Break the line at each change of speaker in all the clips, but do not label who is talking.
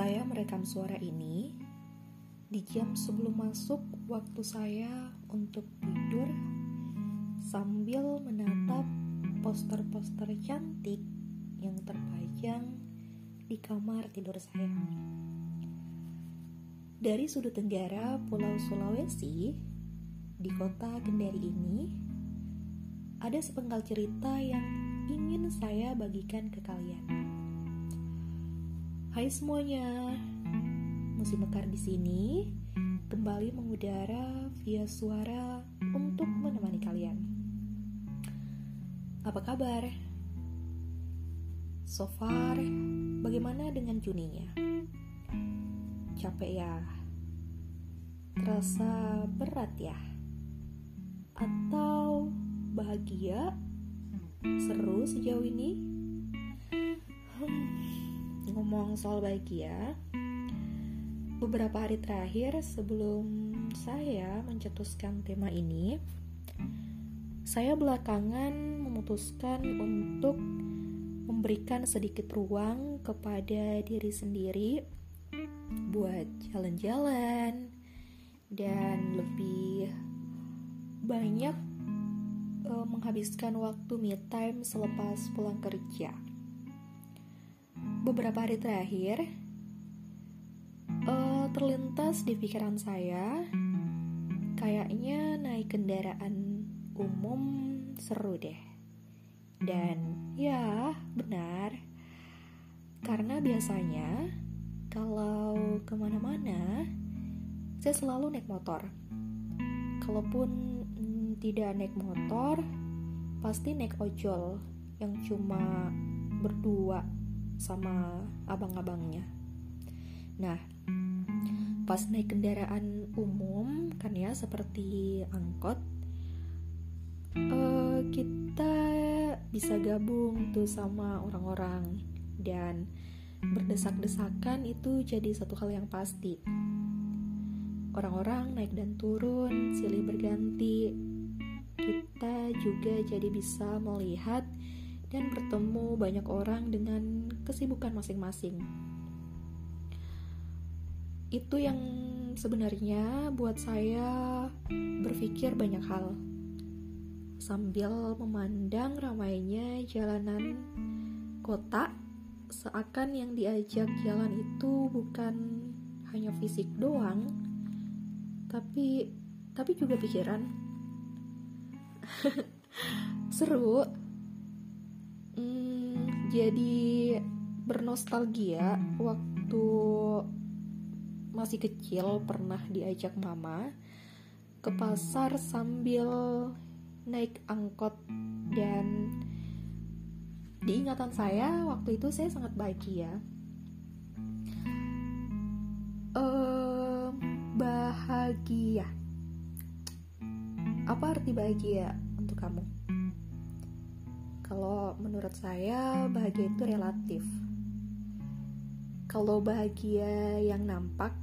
Saya merekam suara ini di jam sebelum masuk waktu saya untuk tidur sambil menatap poster-poster cantik yang terpajang di kamar tidur saya. Dari sudut tenggara Pulau Sulawesi, di kota Kendari ini, ada sepenggal cerita yang ingin saya bagikan ke kalian. Hai semuanya, musim mekar di sini kembali mengudara via suara untuk menemani kalian. Apa kabar? So far, bagaimana dengan Juninya? Capek ya? Terasa berat ya? Atau bahagia? Seru sejauh ini? Hmm, ngomong soal bahagia, beberapa hari terakhir sebelum saya mencetuskan tema ini, saya belakangan memutuskan untuk memberikan sedikit ruang kepada diri sendiri buat jalan-jalan dan lebih banyak uh, menghabiskan waktu me time selepas pulang kerja. Beberapa hari terakhir uh, terlintas di pikiran saya kayaknya naik kendaraan umum seru deh. Dan ya, benar. Karena biasanya kalau ke mana-mana, saya selalu naik motor. Kalaupun mm, tidak naik motor, pasti naik ojol yang cuma berdua sama abang-abangnya. Nah, pas naik kendaraan umum kan ya seperti angkot, uh, kita bisa gabung tuh sama orang-orang dan berdesak-desakan itu jadi satu hal yang pasti. Orang-orang naik dan turun, silih berganti. Kita juga jadi bisa melihat dan bertemu banyak orang dengan kesibukan masing-masing. Itu yang sebenarnya buat saya berpikir banyak hal sambil memandang ramainya jalanan kota seakan yang diajak jalan itu bukan hanya fisik doang tapi tapi juga pikiran seru hmm, jadi bernostalgia waktu masih kecil pernah diajak mama ke pasar sambil naik angkot. Dan di ingatan saya waktu itu saya sangat bahagia. Uh, bahagia. Apa arti bahagia untuk kamu kalau menurut saya bahagia itu relatif. Kalau bahagia yang nampak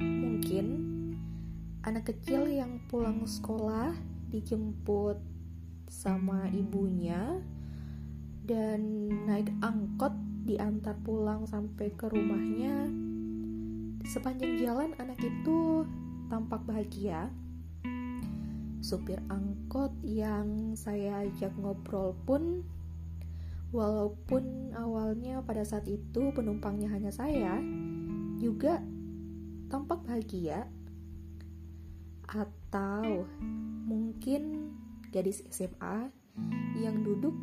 mungkin anak kecil yang pulang sekolah dijemput sama ibunya dan naik angkot diantar pulang sampai ke rumahnya sepanjang jalan anak itu tampak bahagia supir angkot yang saya ajak ngobrol pun walaupun awalnya pada saat itu penumpangnya hanya saya juga tampak bahagia atau mungkin gadis SMA yang duduk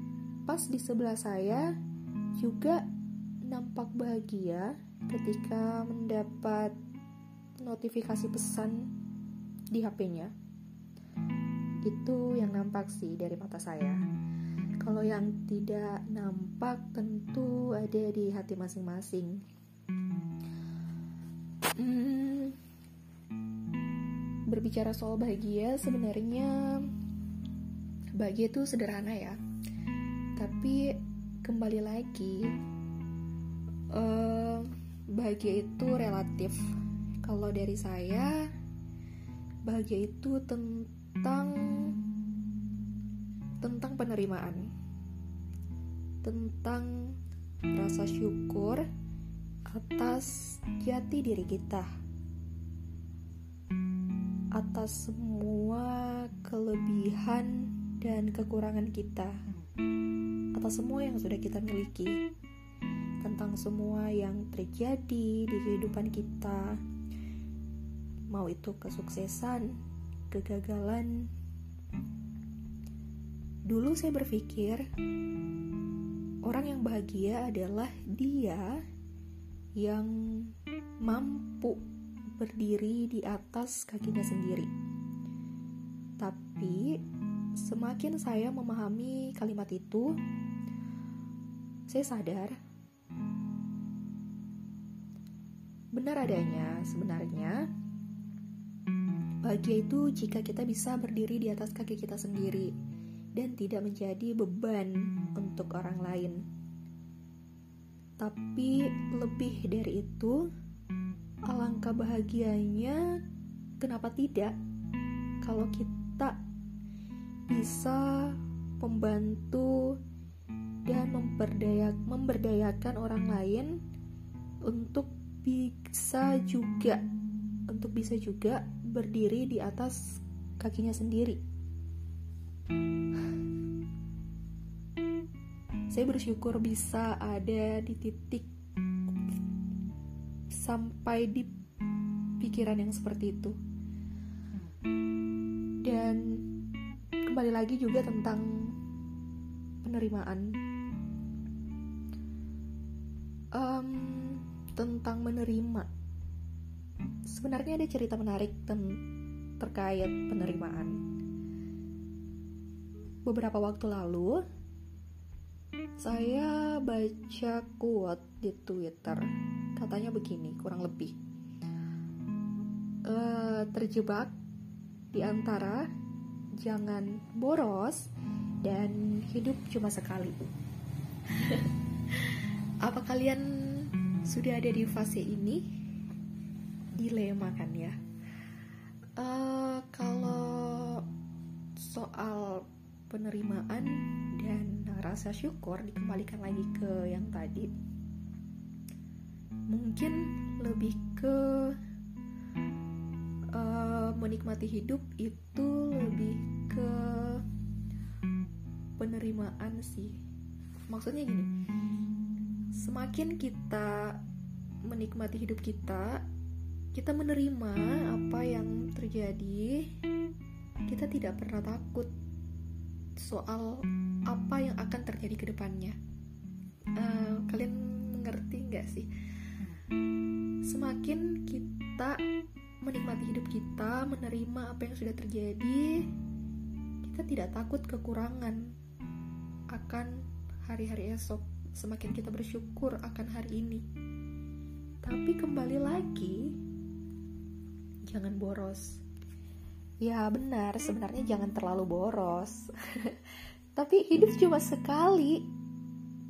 pas di sebelah saya juga nampak bahagia ketika mendapat notifikasi pesan di HP-nya. Itu yang nampak sih dari mata saya. Kalau yang tidak nampak tentu ada di hati masing-masing. Hmm, berbicara soal bahagia sebenarnya bahagia itu sederhana ya tapi kembali lagi uh, bahagia itu relatif kalau dari saya bahagia itu tentang tentang penerimaan. Tentang rasa syukur atas jati diri kita, atas semua kelebihan dan kekurangan kita, atas semua yang sudah kita miliki, tentang semua yang terjadi di kehidupan kita, mau itu kesuksesan, kegagalan. Dulu saya berpikir orang yang bahagia adalah dia yang mampu berdiri di atas kakinya sendiri. Tapi semakin saya memahami kalimat itu, saya sadar benar adanya sebenarnya bahagia itu jika kita bisa berdiri di atas kaki kita sendiri dan tidak menjadi beban untuk orang lain. Tapi lebih dari itu, alangkah bahagianya kenapa tidak kalau kita bisa membantu dan memberdayak, memberdayakan orang lain untuk bisa juga untuk bisa juga berdiri di atas kakinya sendiri. Saya bersyukur bisa ada di titik sampai di pikiran yang seperti itu. Dan kembali lagi juga tentang penerimaan. Um, tentang menerima. Sebenarnya ada cerita menarik terkait penerimaan. Beberapa waktu lalu saya baca quote di Twitter. Katanya begini kurang lebih. Uh, terjebak di antara jangan boros dan hidup cuma sekali. Apa kalian sudah ada di fase ini dilema kan ya? Uh, kalau soal penerimaan dan rasa syukur dikembalikan lagi ke yang tadi mungkin lebih ke uh, menikmati hidup itu lebih ke penerimaan sih. Maksudnya gini semakin kita menikmati hidup kita kita menerima apa yang terjadi kita tidak pernah takut soal apa yang akan terjadi ke depannya. Uh, kalian mengerti nggak sih? Semakin kita menikmati hidup kita, menerima apa yang sudah terjadi, kita tidak takut kekurangan akan hari-hari esok. Semakin kita bersyukur akan hari ini. Tapi kembali lagi, jangan boros Ya benar, sebenarnya jangan terlalu boros. Tapi hidup cuma sekali.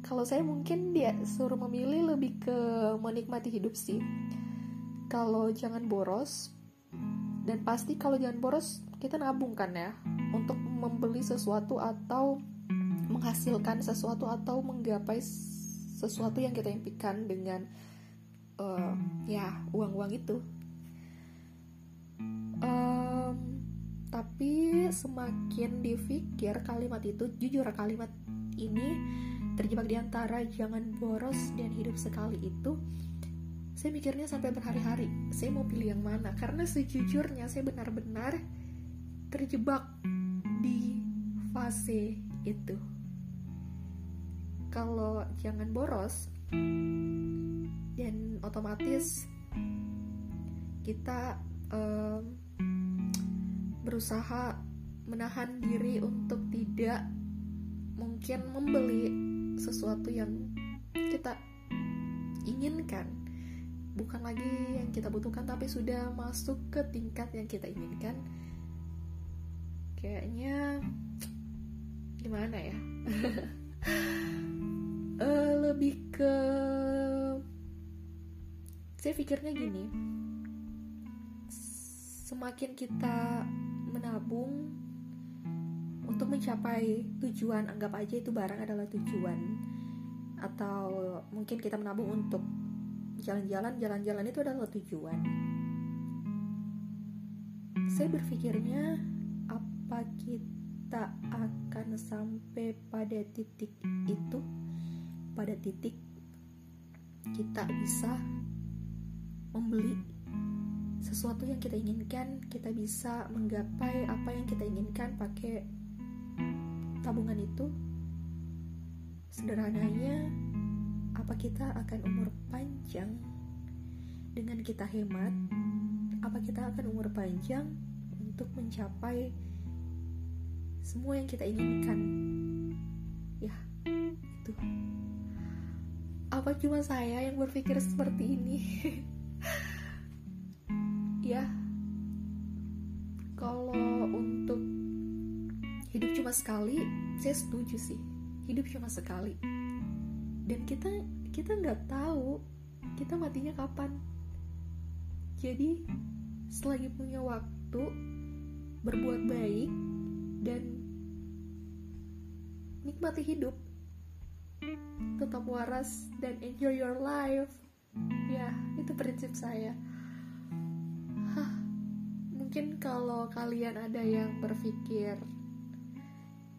Kalau saya mungkin dia suruh memilih lebih ke menikmati hidup sih. Kalau jangan boros, dan pasti kalau jangan boros kita nabung kan ya untuk membeli sesuatu atau menghasilkan sesuatu atau menggapai sesuatu yang kita impikan dengan uh, ya uang-uang itu. Um, tapi semakin dipikir kalimat itu jujur kalimat ini terjebak di antara jangan boros dan hidup sekali itu saya mikirnya sampai berhari-hari saya mau pilih yang mana? Karena sejujurnya saya benar-benar terjebak di fase itu. Kalau jangan boros dan otomatis kita um, berusaha menahan diri untuk tidak mungkin membeli sesuatu yang kita inginkan. Bukan lagi yang kita butuhkan tapi sudah masuk ke tingkat yang kita inginkan. Kayaknya gimana ya? Uh, lebih ke saya pikirnya gini. Semakin kita menabung untuk mencapai tujuan anggap aja itu barang adalah tujuan. Atau mungkin kita menabung untuk jalan-jalan jalan-jalan itu adalah tujuan. Saya berpikirnya apa kita akan sampai pada titik itu? Pada titik kita bisa membeli sesuatu yang kita inginkan, kita bisa menggapai apa yang kita inginkan pakai tabungan itu. Sederhananya, apa kita akan umur panjang dengan kita hemat? Apa kita akan umur panjang untuk mencapai semua yang kita inginkan? Ya, itu. Apa cuma saya yang berpikir seperti ini? ya. Kalau untuk hidup cuma sekali saya setuju sih. Hidup cuma sekali. Dan kita kita nggak tahu kita matinya kapan. Jadi selagi punya waktu berbuat baik dan nikmati hidup tetap waras dan enjoy your life. Ya itu prinsip saya mungkin kalau kalian ada yang berpikir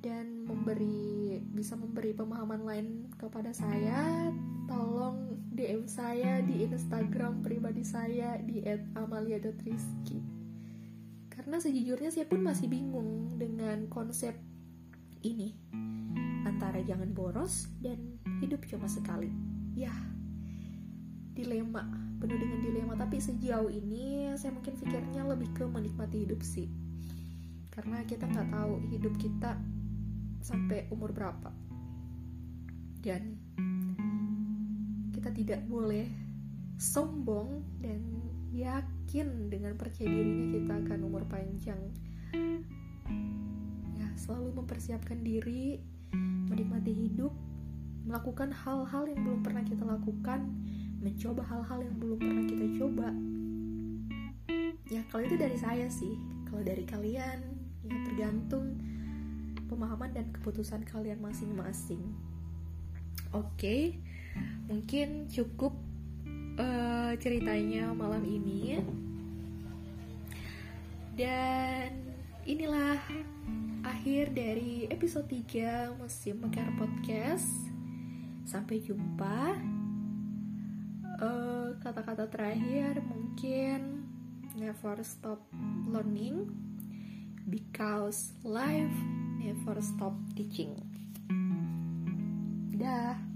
dan memberi bisa memberi pemahaman lain kepada saya tolong DM saya di Instagram pribadi saya di @amalia.rizky karena sejujurnya saya pun masih bingung dengan konsep ini. Antara jangan boros dan hidup cuma sekali. Ya dilema penuh dengan dilema. Tapi sejauh ini saya mungkin pikirnya lebih ke menikmati hidup sih. Karena kita nggak tahu hidup kita sampai umur berapa. Dan kita tidak boleh sombong dan yakin dengan percaya dirinya kita akan umur panjang. Ya selalu mempersiapkan diri menikmati hidup melakukan hal-hal yang belum pernah kita lakukan mencoba hal-hal yang belum pernah kita coba. Ya kalau itu dari saya sih. Kalau dari kalian ya tergantung pemahaman dan keputusan kalian masing-masing. Oke mungkin cukup uh, ceritanya malam ini. Dan inilah akhir dari episode 3 Musim Mekar Podcast. Sampai jumpa Eh, kata-kata uh, terakhir mungkin never stop learning because life never stop teaching. Dah.